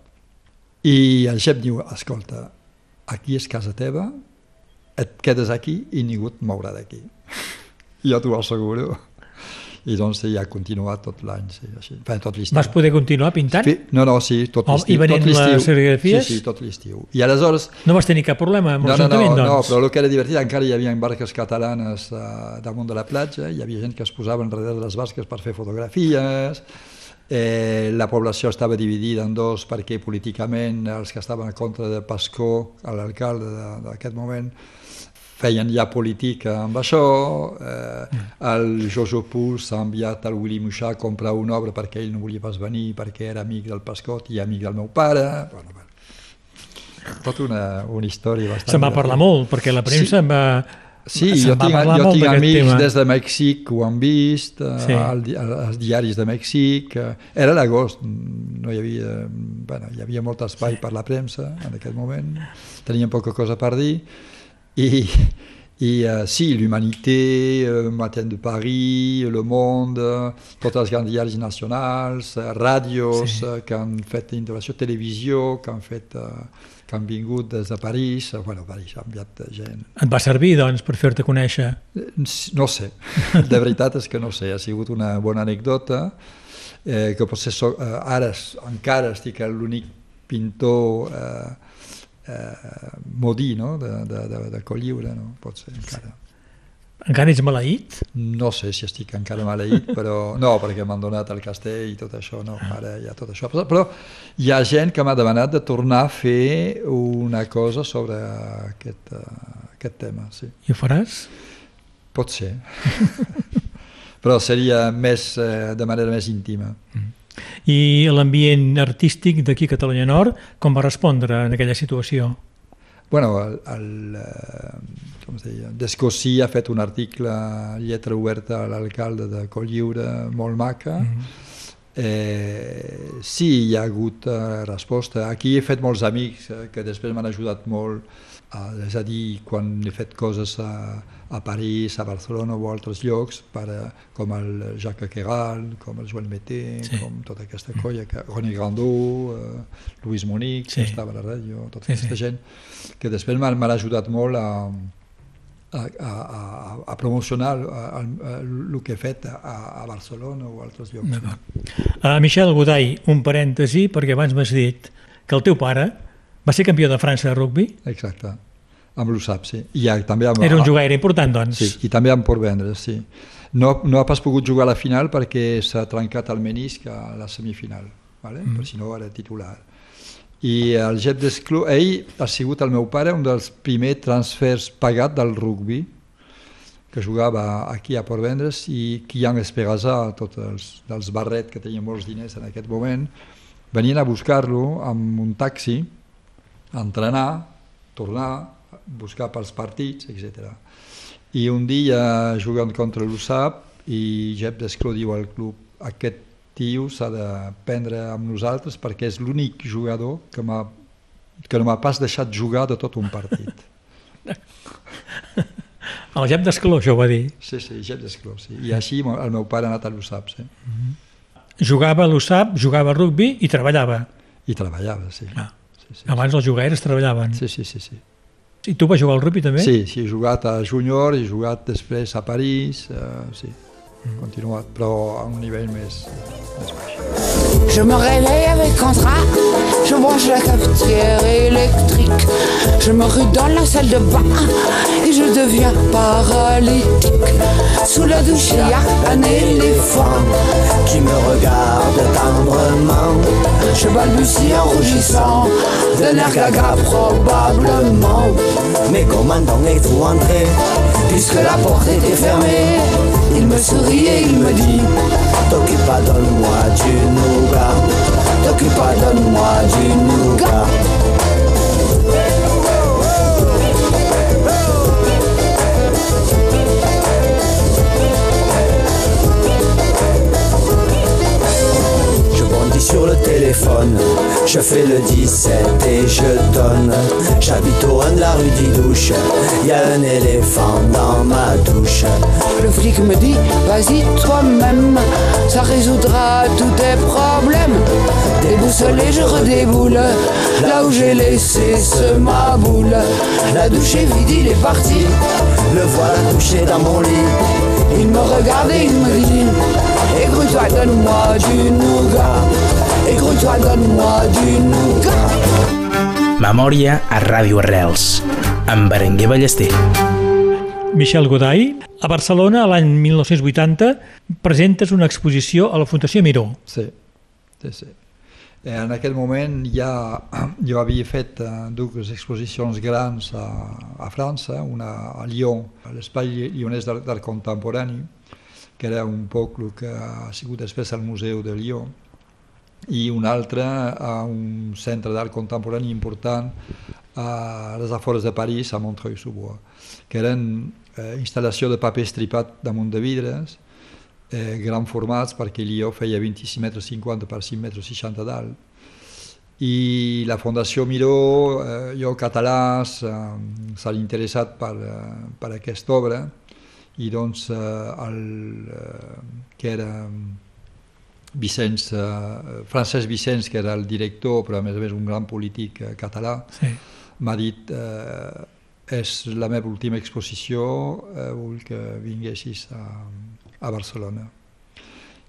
I el Jep diu, escolta, aquí és casa teva, et quedes aquí i ningú et mourà d'aquí. jo t'ho asseguro. I doncs ja ha continuat tot l'any, sí, així. Bé, tot l'estiu. Vas poder continuar pintant? No, no, sí, tot Oh, l'estiu. i venent les serigrafies? Sí, sí, tot l'estiu. I aleshores No vas tenir cap problema amb no, no, no, l'Ajuntament, no, doncs? però el que era divertit, encara hi havia barques catalanes uh, damunt de la platja, hi havia gent que es posava enrere de les barques per fer fotografies, eh, la població estava dividida en dos perquè políticament els que estaven en contra de Pascó, l'alcalde de- d'aquest moment, feien ja política amb això, eh, el Jojo Puig s'ha enviat al Willy Muixà a comprar una obra perquè ell no volia pas venir, perquè era amic del Pascot i amic del meu pare, bueno, bueno. tota una, una història bastant... Se'n va parlar molt, perquè la premsa en va... Sí, jo tinc, jo tinc amics tema. des de Mèxic que ho han vist, eh, Sí. al als diaris de Mèxic. eh, Era l'agost, no hi havia, bueno, hi havia molt espai per la premsa en aquest moment, tenien poca cosa per dir, i, i uh, sí, l'Humanité, uh, Matin de Paris, Le Monde, grans diaris nacionals, uh, ràdios Sí. que han fet intervenció, televisió, que han fet... Uh, que han vingut des de París, bueno, París ha enviat gent, Et va servir, doncs, per fer-te conèixer? no sé, de veritat és que no sé, ha sigut una bona anècdota, eh, que potser so, eh, ara encara estic l'únic pintor eh, eh, modí no? de, de, de, de Colliure, no? pot ser encara. Encara ets maleït? No sé si estic encara maleït, però no, perquè m'han donat el castell i tot això, no, ara hi ha tot això. Però, hi ha gent que m'ha demanat de tornar a fer una cosa sobre aquest, uh, aquest tema, sí. I ho faràs? Pot ser. però seria més, eh, de manera més íntima. I l'ambient artístic d'aquí a Catalunya Nord, com va respondre en aquella situació? Bueno, el, el, eh, com es deia, Descosí ha fet un article lletra oberta a l'alcalde de Colliure molt maca. Mm -hmm. eh, sí, hi ha hagut eh, resposta. Aquí he fet molts amics eh, que després m'han ajudat molt Uh, és a dir, quan he fet coses a, a París, a Barcelona o a altres llocs, per, uh, com el Jacques Queral, com el Joan Meté, sí. com tota aquesta colla, que, René Grandó, uh, Luis Monic, sí. que estava a la ràdio, tota sí, aquesta sí. gent, que després m'han ajudat molt a, a, a, a promocionar el, el, el que he fet a, a Barcelona o a altres llocs. Uh, Michel Godai, un parèntesi, perquè abans m'has dit que el teu pare va ser campió de França de rugbi? Exacte, amb l'USAP, sí. I ja, també amb, Era un jugaire important, doncs. Sí, i també amb Port Vendres, sí. No, no ha pas pogut jugar a la final perquè s'ha trencat el menisc a la semifinal, vale? mm. però si no era titular. I el Jet d'Esclú, ell ha sigut el meu pare un dels primers transfers pagat del rugbi, que jugava aquí a Port Vendres i Kian Esperasa, tots els, dels Barret, que tenia molts diners en aquest moment, venien a buscar-lo amb un taxi entrenar, tornar, buscar pels partits, etc. I un dia jugant contra l'USAP i Jep Descló diu al club aquest tio s'ha de prendre amb nosaltres perquè és l'únic jugador que, que no m'ha pas deixat jugar de tot un partit. El Jep d'Escló, això ho va dir. Sí, sí, Jep d'Escló, sí. I així el meu pare ha anat a l'USAP, sí. Mm -hmm. Jugava a l'USAP, jugava a rugbi i treballava. I treballava, sí. Ah sí, sí. Abans els jugaires treballaven. Sí, sí, sí, sí. I tu vas jugar al rugby també? Sí, sí, he jugat a júnior, he jugat després a París, uh, sí, mm. continuat, però a un nivell més, més baix. Je me réveille avec contrat, je branche la cafetière électrique, je me rue dans la salle de bain et je deviens paralytique. Sous la douche, il y a un éléphant qui me regarde tendrement. Je balbutie en rougissant, d'un air gaga probablement. Mais comment donc es-tu entré, puisque la porte était fermée Il me sourit et il me dit, t'occupe pas, donne-moi du nougat. T'occupe pas, donne-moi du nougat. sur le téléphone. Je fais le 17 et je donne. J'habite au 1 de la rue d'Idouche. Y a un éléphant dans ma douche. Le flic me dit, vas-y toi-même, ça résoudra tous tes problèmes. Déboussolé, je redéboule. Là où j'ai laissé ce ma boule. La douche est vide, il est parti. Le voilà couché dans mon lit. Il me regarde et il me dit Écoute-toi, donne-moi du nougat Écoute-toi, donne-moi du nougat Memòria a Ràdio Arrels amb Berenguer Ballester Michel Godai, a Barcelona l'any 1980 presentes una exposició a la Fundació Miró. Sí, sí, sí. En aquell moment ja jo havia fet uh, dues exposicions grans a, a França, una a Lyon, a l'Espai Lyonès d'Art Contemporani, que era un poc el que ha sigut després el Museu de Lió, i un altre a un centre d'art contemporani important a les afores de París, a Montreuil-sous-Bois, que eren eh, instal·lació de paper estripat damunt de vidres, eh, gran formats, perquè Lió feia 26 metres 50 per 5 metres 60 d'alt. I la Fundació Miró, eh, jo català, s'ha interessat per, eh, per aquesta obra, i doncs eh, el, eh, que era Vicenç, eh, Francesc Vicenç, que era el director, però a més a més un gran polític eh, català, sí. m'ha dit eh, és la meva última exposició, eh, vull que vinguessis a, a Barcelona.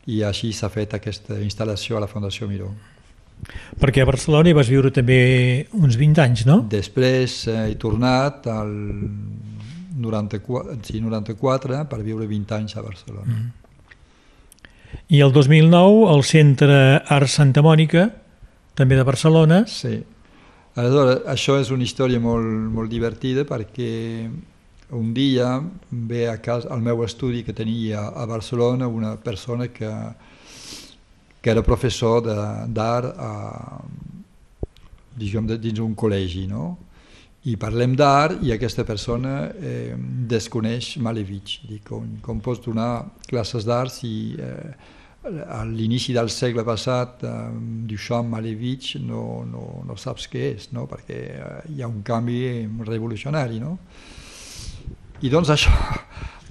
I així s'ha fet aquesta instal·lació a la Fundació Miró. Perquè a Barcelona hi vas viure també uns 20 anys, no? Després eh, he tornat al 94, sí, 94 per viure 20 anys a Barcelona. Mm. I el 2009 el Centre Art Santa Mònica, també de Barcelona. Sí. Aleshores, això és una història molt, molt divertida perquè un dia ve a casa, al meu estudi que tenia a Barcelona una persona que, que era professor d'art diguem, dins un col·legi, no? i parlem d'art i aquesta persona eh, desconeix Malevich. Dic, com, com pots donar classes d'art si eh, a l'inici del segle passat eh, Duchamp, Malevich no, no, no saps què és, no? perquè eh, hi ha un canvi revolucionari. No? I doncs això,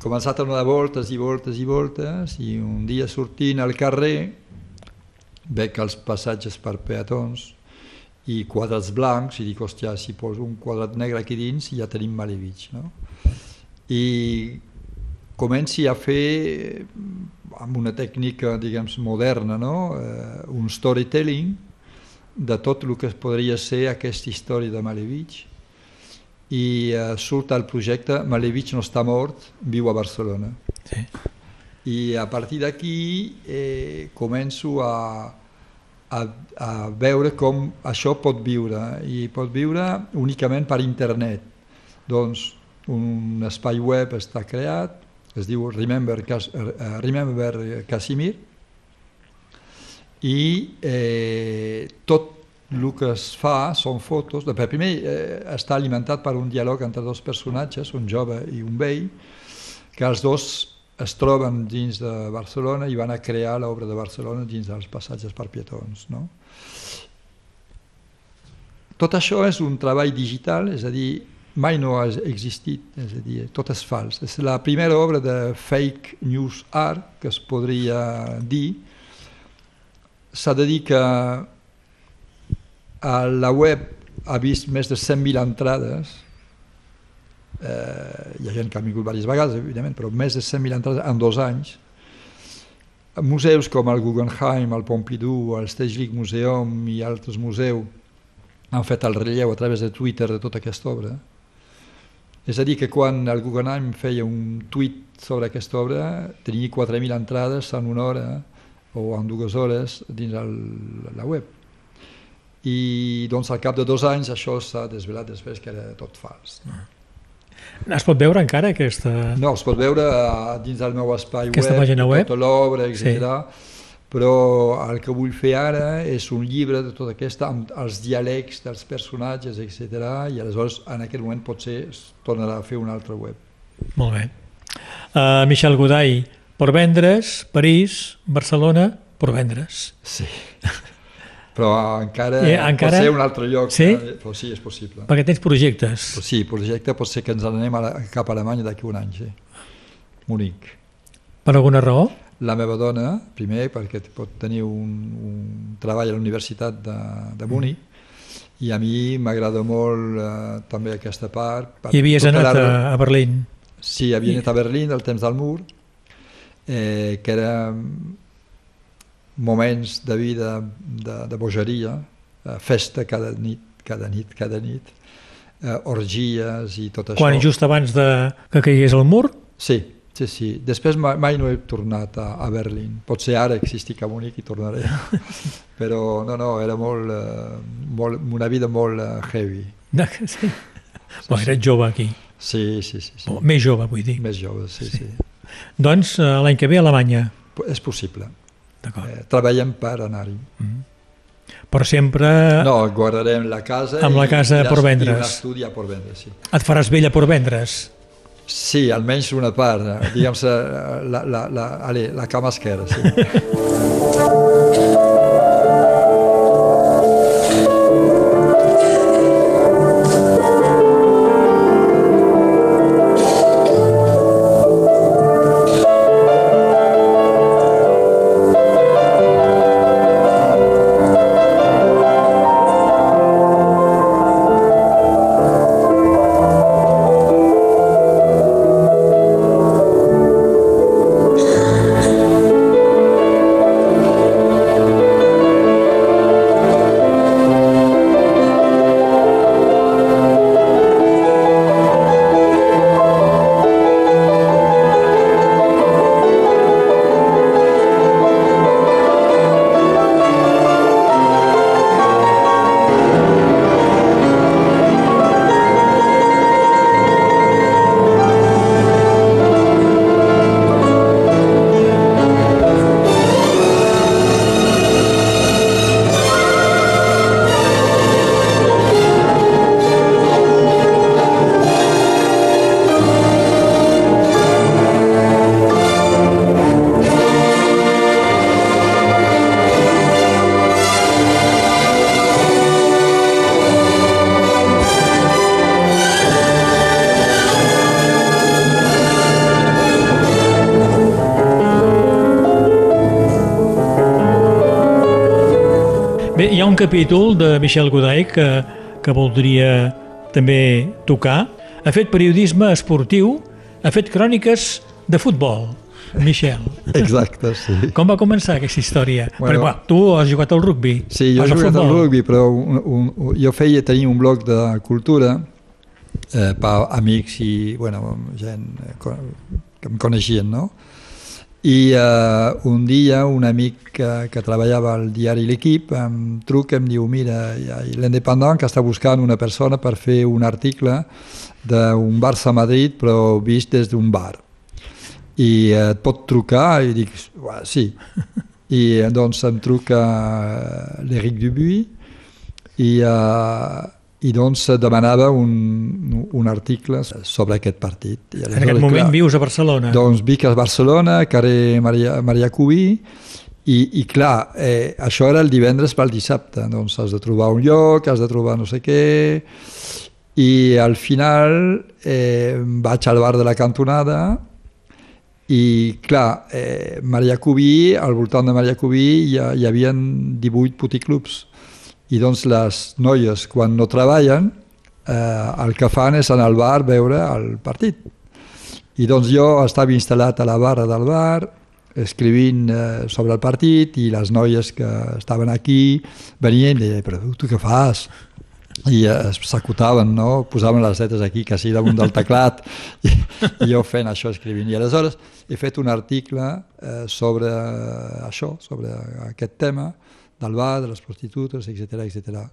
començat a donar voltes i voltes i voltes i un dia sortint al carrer veig els passatges per peatons i quadrats blancs, i dic, hòstia, si poso un quadrat negre aquí dins ja tenim Malevich, no? I comenci a fer amb una tècnica, diguem, moderna, no? Eh, un storytelling de tot el que podria ser aquesta història de Malevich i eh, surt el projecte Malevich no està mort, viu a Barcelona. Sí. I a partir d'aquí eh, començo a, a, a veure com això pot viure i pot viure únicament per internet. Doncs un espai web està creat, es diu Remember, Cas, uh, Remember Casimir i eh, tot el que es fa són fotos. De primer eh, està alimentat per un diàleg entre dos personatges, un jove i un vell, que els dos es troben dins de Barcelona i van a crear l'obra de Barcelona dins dels passatges per pietons. No? Tot això és un treball digital, és a dir, mai no ha existit, és a dir, tot és fals. És la primera obra de fake news art que es podria dir. S'ha de dir que a la web ha vist més de 100.000 entrades, eh, hi ha gent que ha vingut diverses vegades, evidentment, però més de 100.000 entrades en dos anys. Museus com el Guggenheim, el Pompidou, el Stedelijk Museum i altres museus han fet el relleu a través de Twitter de tota aquesta obra. És a dir, que quan el Guggenheim feia un tuit sobre aquesta obra, tenia 4.000 entrades en una hora o en dues hores dins el, la web. I doncs al cap de dos anys això s'ha desvelat després que era tot fals. No? Es pot veure encara aquesta... No, es pot veure uh, dins del meu espai aquesta web, pàgina web, tota l'obra, etc. Sí. Però el que vull fer ara és un llibre de tota aquesta, amb els diàlegs dels personatges, etc. I aleshores en aquest moment potser es tornarà a fer una altra web. Molt bé. Uh, Michel Godai, per vendre's, París, Barcelona, per vendre's. Sí. però encara, eh, encara... pot ser un altre lloc, sí? Eh? però sí, és possible. Perquè tens projectes. Però sí, projecte pot ser que ens anem a la, cap a Alemanya d'aquí un any, sí. Munic. Per alguna raó? La meva dona, primer, perquè pot tenir un, un treball a la Universitat de, de Munic, mm. i a mi m'agrada molt eh, també aquesta part. I havies anat a, a Berlín? Sí, havia I... anat a Berlín del temps del mur, eh, que era moments de vida de, de bogeria, eh, festa cada nit, cada nit, cada nit, eh, orgies i tot això. Quan just abans de que caigués el mur? Sí, sí, sí. Després mai, mai no he tornat a, a Berlín. Potser ara existic a Munic i tornaré. Però no, no, era molt, eh, molt una vida molt uh, heavy. sí. sí, bon, eres jove aquí. Sí, sí, sí. sí. Més jove, vull dir. Més jove, sí, sí. sí. Doncs uh, l'any que ve a Alemanya. És possible. Eh, treballem per anar-hi. Mm -hmm. Però sempre... No, guardarem la casa amb la casa i, per vendre's. I l'estudi per vendre's, sí. Et faràs vella per vendre's? Sí, almenys una part, eh, diguem la, la, la, allez, la cama esquerra, sí. capítol de Michel Godai que, que voldria també tocar. Ha fet periodisme esportiu, ha fet cròniques de futbol. Michel. Exacte, sí. Com va començar aquesta història? Bueno, Perquè, clar, tu has jugat al rugby. Sí, jo he jugat al rugby, però un, un, jo feia tenir un blog de cultura eh, per amics i bueno, gent eh, que em coneixien, no? I eh, un dia un amic que, que treballava al diari L'Equip em truca em diu mira, l'Independent que està buscant una persona per fer un article d'un Barça-Madrid però vist des d'un bar. I eh, et pot trucar? I dic, "Uah, sí. I eh, doncs em truca eh, l'Eric Dubuy i, eh, i doncs demanava un, un article sobre aquest partit. I En aquest moment clar, vius a Barcelona. doncs vic a Barcelona, carrer Maria, Maria Cubí, i, i clar, eh, això era el divendres pel dissabte, doncs has de trobar un lloc, has de trobar no sé què, i al final eh, vaig al bar de la cantonada i clar, eh, Maria Cubí, al voltant de Maria Cubí hi, ha, hi havia 18 puticlubs i doncs les noies quan no treballen eh, el que fan és anar al bar veure el partit i doncs jo estava instal·lat a la barra del bar escrivint eh, sobre el partit i les noies que estaven aquí venien i deien, però tu què fas? i eh, s'acutaven, no? posaven les lletres aquí quasi damunt del teclat i, i jo fent això, escrivint. I aleshores he fet un article eh, sobre això, sobre aquest tema del bar, de les prostitutes, etc etc.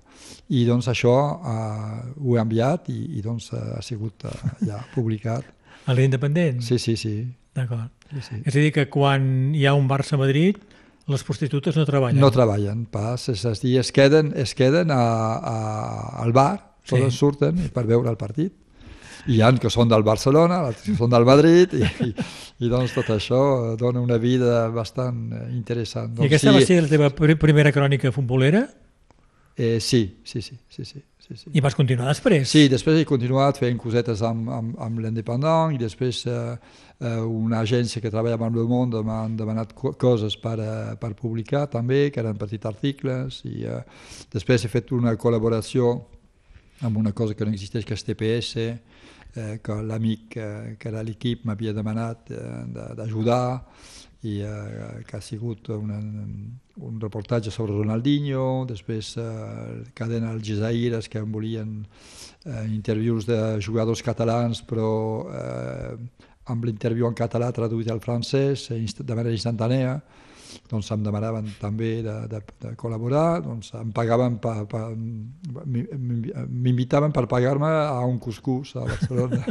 I doncs això eh, ho he enviat i, i doncs eh, ha sigut eh, ja publicat. A l'Independent? Sí, sí, sí. D'acord. sí, sí. És a dir, que quan hi ha un Barça-Madrid, les prostitutes no treballen. No treballen pas, és a dir, es queden, es queden a, a, al bar, Sí. totes surten per veure el partit. Hi ha que són del Barcelona, altres que són del Madrid, i, i, i doncs tot això dona una vida bastant eh, interessant. I Doncs aquesta va ser la teva pri- primera crònica futbolera? Eh, sí, sí, sí, sí, sí, sí, sí. I vas continuar després? Sí, després he continuat fent cosetes amb, amb, amb l'Independent i després eh, eh, una agència que treballa amb Le Monde m'han demanat co coses per, eh, per publicar també, que eren petits articles i eh, després he fet una col·laboració amb una cosa que no existeix, que és TPS, eh, que l'amic eh, que era l'equip m'havia demanat eh, d'ajudar i eh, que ha sigut una, un reportatge sobre Ronaldinho, després eh, cadena Al Jazeera que em volien eh, interviews de jugadors catalans però eh, amb l'interviu en català traduït al francès eh, de manera instantània doncs em demanaven també de, de, de col·laborar, doncs em pagaven pa, pa, m'invitaven per pagar-me a un cuscús a Barcelona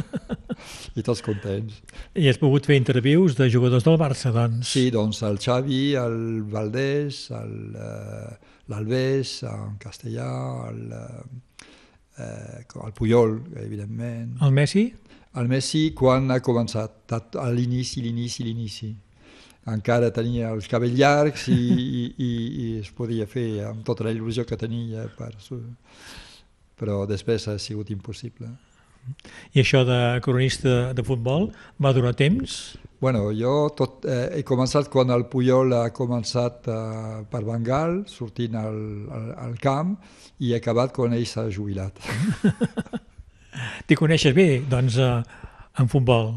i tots contents. I has pogut fer intervius de jugadors del Barça, doncs. Sí, doncs el Xavi, el Valdés, el, eh, l'Albés, en castellà, el, eh, eh, el Puyol, evidentment. El Messi? El Messi quan ha començat, a l'inici, l'inici, l'inici. Encara tenia els cabells llargs i, i, i, i es podia fer amb tota la il·lusió que tenia, per, però després ha sigut impossible. I això de cronista de futbol va durar temps? Bueno, jo tot, eh, he començat quan el Puyol ha començat eh, per Bengal, sortint al, al, al camp, i he acabat quan ell s'ha jubilat. T'hi coneixes bé, doncs, eh, en futbol.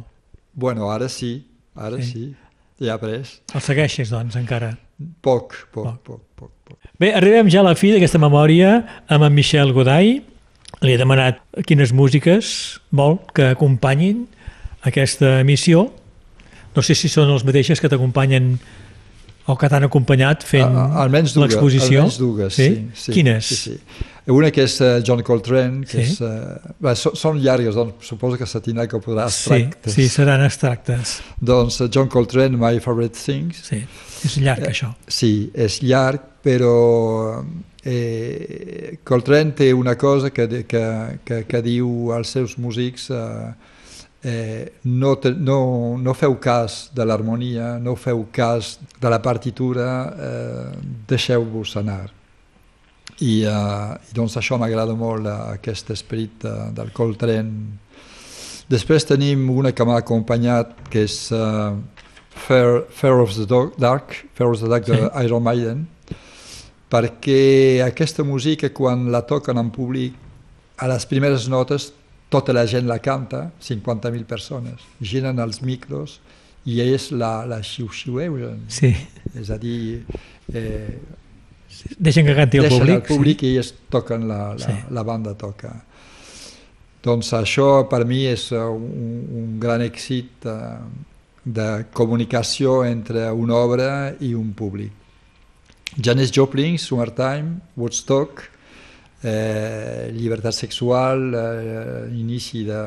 bueno, ara sí, ara Sí. sí, sí he après. El segueixes, doncs, encara. Poc, poc, poc, poc. poc. Bé, arribem ja a la fi d'aquesta memòria amb en Michel Godai. Li he demanat quines músiques vol que acompanyin aquesta emissió. No sé si són els mateixes que t'acompanyen o que t'han acompanyat fent almenys dues, l'exposició. Almenys dues, sí. sí Quines? Sí, sí. Una que és uh, John Coltrane, que Sí. és... Uh, bé, so, són llargues, doncs suposo que se tindrà que posar Sí, abstractes. sí, seran abstractes. Doncs uh, John Coltrane, My Favorite Things. Sí, és llarg, Eh, això. Sí, és llarg, però eh, Coltrane té una cosa que, que, que, que diu als seus músics eh, eh, no, te, no, no feu cas de l'harmonia, no feu cas de la partitura, eh, deixeu-vos anar. I, eh, I doncs això m'agrada molt, eh, aquest esperit eh, del Coltrane. Després tenim una que m'ha acompanyat, que és uh, Fair, Fair of the Dark, Fair of the Dark de Sí. Iron Maiden, perquè aquesta música quan la toquen en públic a les primeres notes tota la gent la canta, 50.000 persones, giren els micros i ells la, la xiu-xiuegen. Sí. És a dir, eh, Deixen que canti el deixen públic. el públic i ells toquen, la, la, Sí. la banda toca. Doncs això per mi és eh, un, un gran èxit eh, de comunicació entre una obra i un públic. Janis Joplin, Summertime, Woodstock, eh, llibertat sexual, eh, inici de,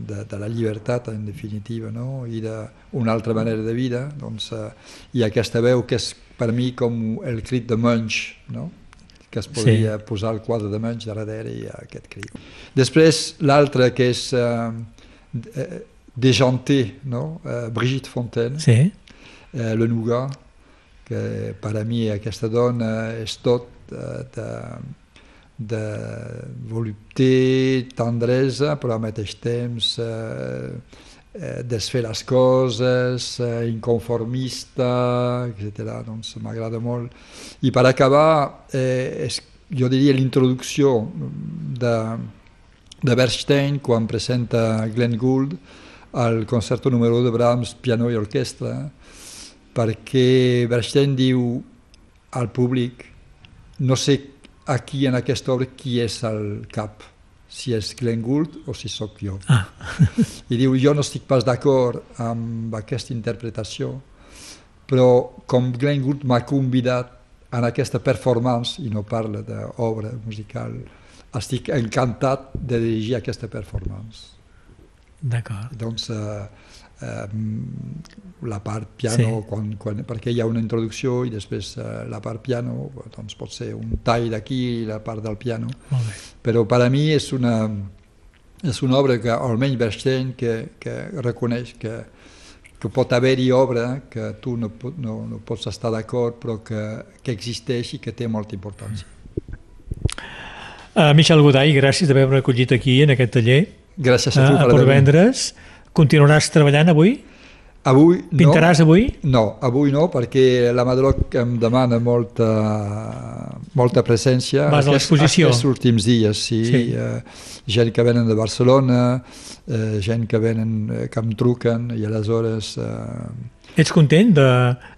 de, de la llibertat en definitiva, no? i d'una altra manera de vida, doncs, eh, i aquesta veu que és per mi com el crit de Munch, no? que es podria sí. posar el quadre de Munch darrere i aquest crit. Després l'altre que és eh, eh, Déjanté, no? eh, Brigitte Fontaine, Sí. eh, le Nougat, que per a mi aquesta dona és tot eh, de, de volupté, tendresa, però al mateix temps eh, eh, desfer les coses, eh, inconformista, etc. Doncs m'agrada molt. I per acabar, eh, és, jo diria l'introducció de, de Bernstein quan presenta Glenn Gould al concerto número 1 de Brahms, piano i orquestra, perquè Bernstein diu al públic no sé aquí en aquesta obra qui és el cap, si és Glenn Gould o si sóc jo. Ah. I diu, jo no estic pas d'acord amb aquesta interpretació, però com Glenn Gould m'ha convidat en aquesta performance, i no parla d'obra musical, estic encantat de dirigir aquesta performance. D'acord. Doncs eh, la part piano, Sí. quan, quan, perquè hi ha una introducció i després eh, la part piano, doncs pot ser un tall d'aquí i la part del piano, Molt bé. però per a mi és una, és una obra que almenys Bernstein que, que reconeix que, que pot haver-hi obra que tu no, no, no pots estar d'acord però que, que existeix i que té molta importància. Uh, Michel Godall, gràcies d'haver-me acollit aquí en aquest taller Gràcies a uh, tu a per haver Vendres. Continuaràs treballant avui? Avui no. Pintaràs avui? No, avui no, perquè la Madroc em demana molta, molta presència. Vas a l'exposició? Aquests últims dies, sí. Sí. Eh, gent que venen de Barcelona, eh, gent que venen, eh, que em truquen, i aleshores... Eh, Ets content de,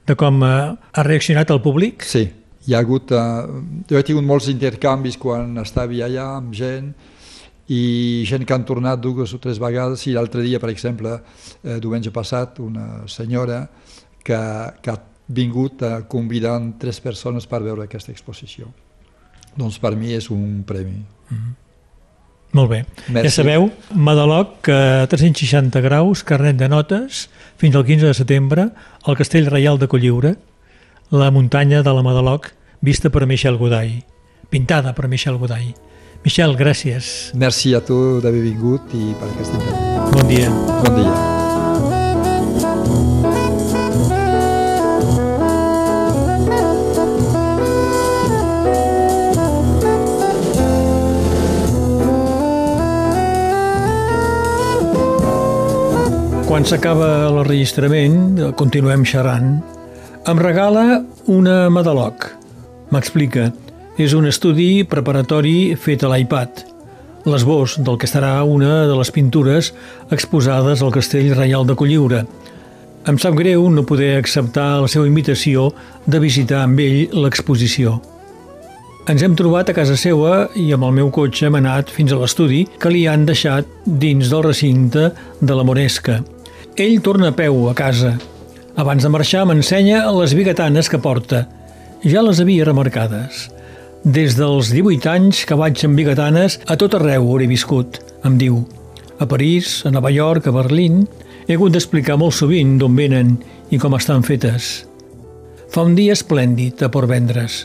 de com eh, ha reaccionat el públic? sí, hi ha hagut... Eh, jo he tingut molts intercanvis quan estava allà amb gent, i gent que han tornat dues o tres vegades i l'altre dia, per exemple, eh, diumenge passat, una senyora que, que ha vingut a convidant tres persones per veure aquesta exposició. Doncs per mi és un premi. Molt bé. Merci. Ja sabeu, Madaloc, a 360 graus, carnet de notes, fins al 15 de setembre, al Castell Reial de Colliure, la muntanya de la Madaloc, vista per Michel Godall, pintada per Michel Godall. Michel, gràcies. Merci a tu d'haver vingut i per aquest interès. Bon dia. Bon dia. Quan s'acaba l'enregistrament, continuem xerrant. Em regala una Madaloc. M'explica. És un estudi preparatori fet a l'iPad. L'esbós del que serà una de les pintures exposades al Castell Reial de Colliure. Em sap greu no poder acceptar la seva invitació de visitar amb ell l'exposició. Ens hem trobat a casa seua i amb el meu cotxe hem anat fins a l'estudi que li han deixat dins del recinte de la Moresca. Ell torna a peu a casa. Abans de marxar m'ensenya les bigatanes que porta. Ja les havia remarcades. Des dels 18 anys que vaig amb bigatanes a tot arreu hauré viscut, em diu. A París, a Nova York, a Berlín... He hagut d'explicar molt sovint d'on venen i com estan fetes. Fa un dia esplèndid a Port Vendres.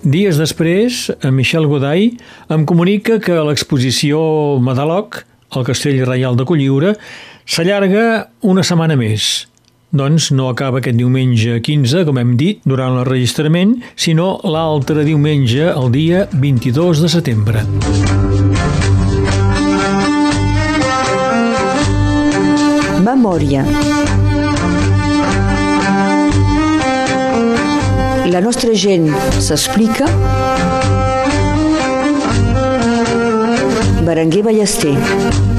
Dies després, en Michel Godall em comunica que l'exposició Madaloc, al Castell Reial de Colliure, s'allarga una setmana més. Doncs no acaba aquest diumenge 15, com hem dit, durant l'enregistrament, sinó l'altre diumenge, el dia 22 de setembre. Memòria. la nostra gent s'explica. Berenguer Ballester.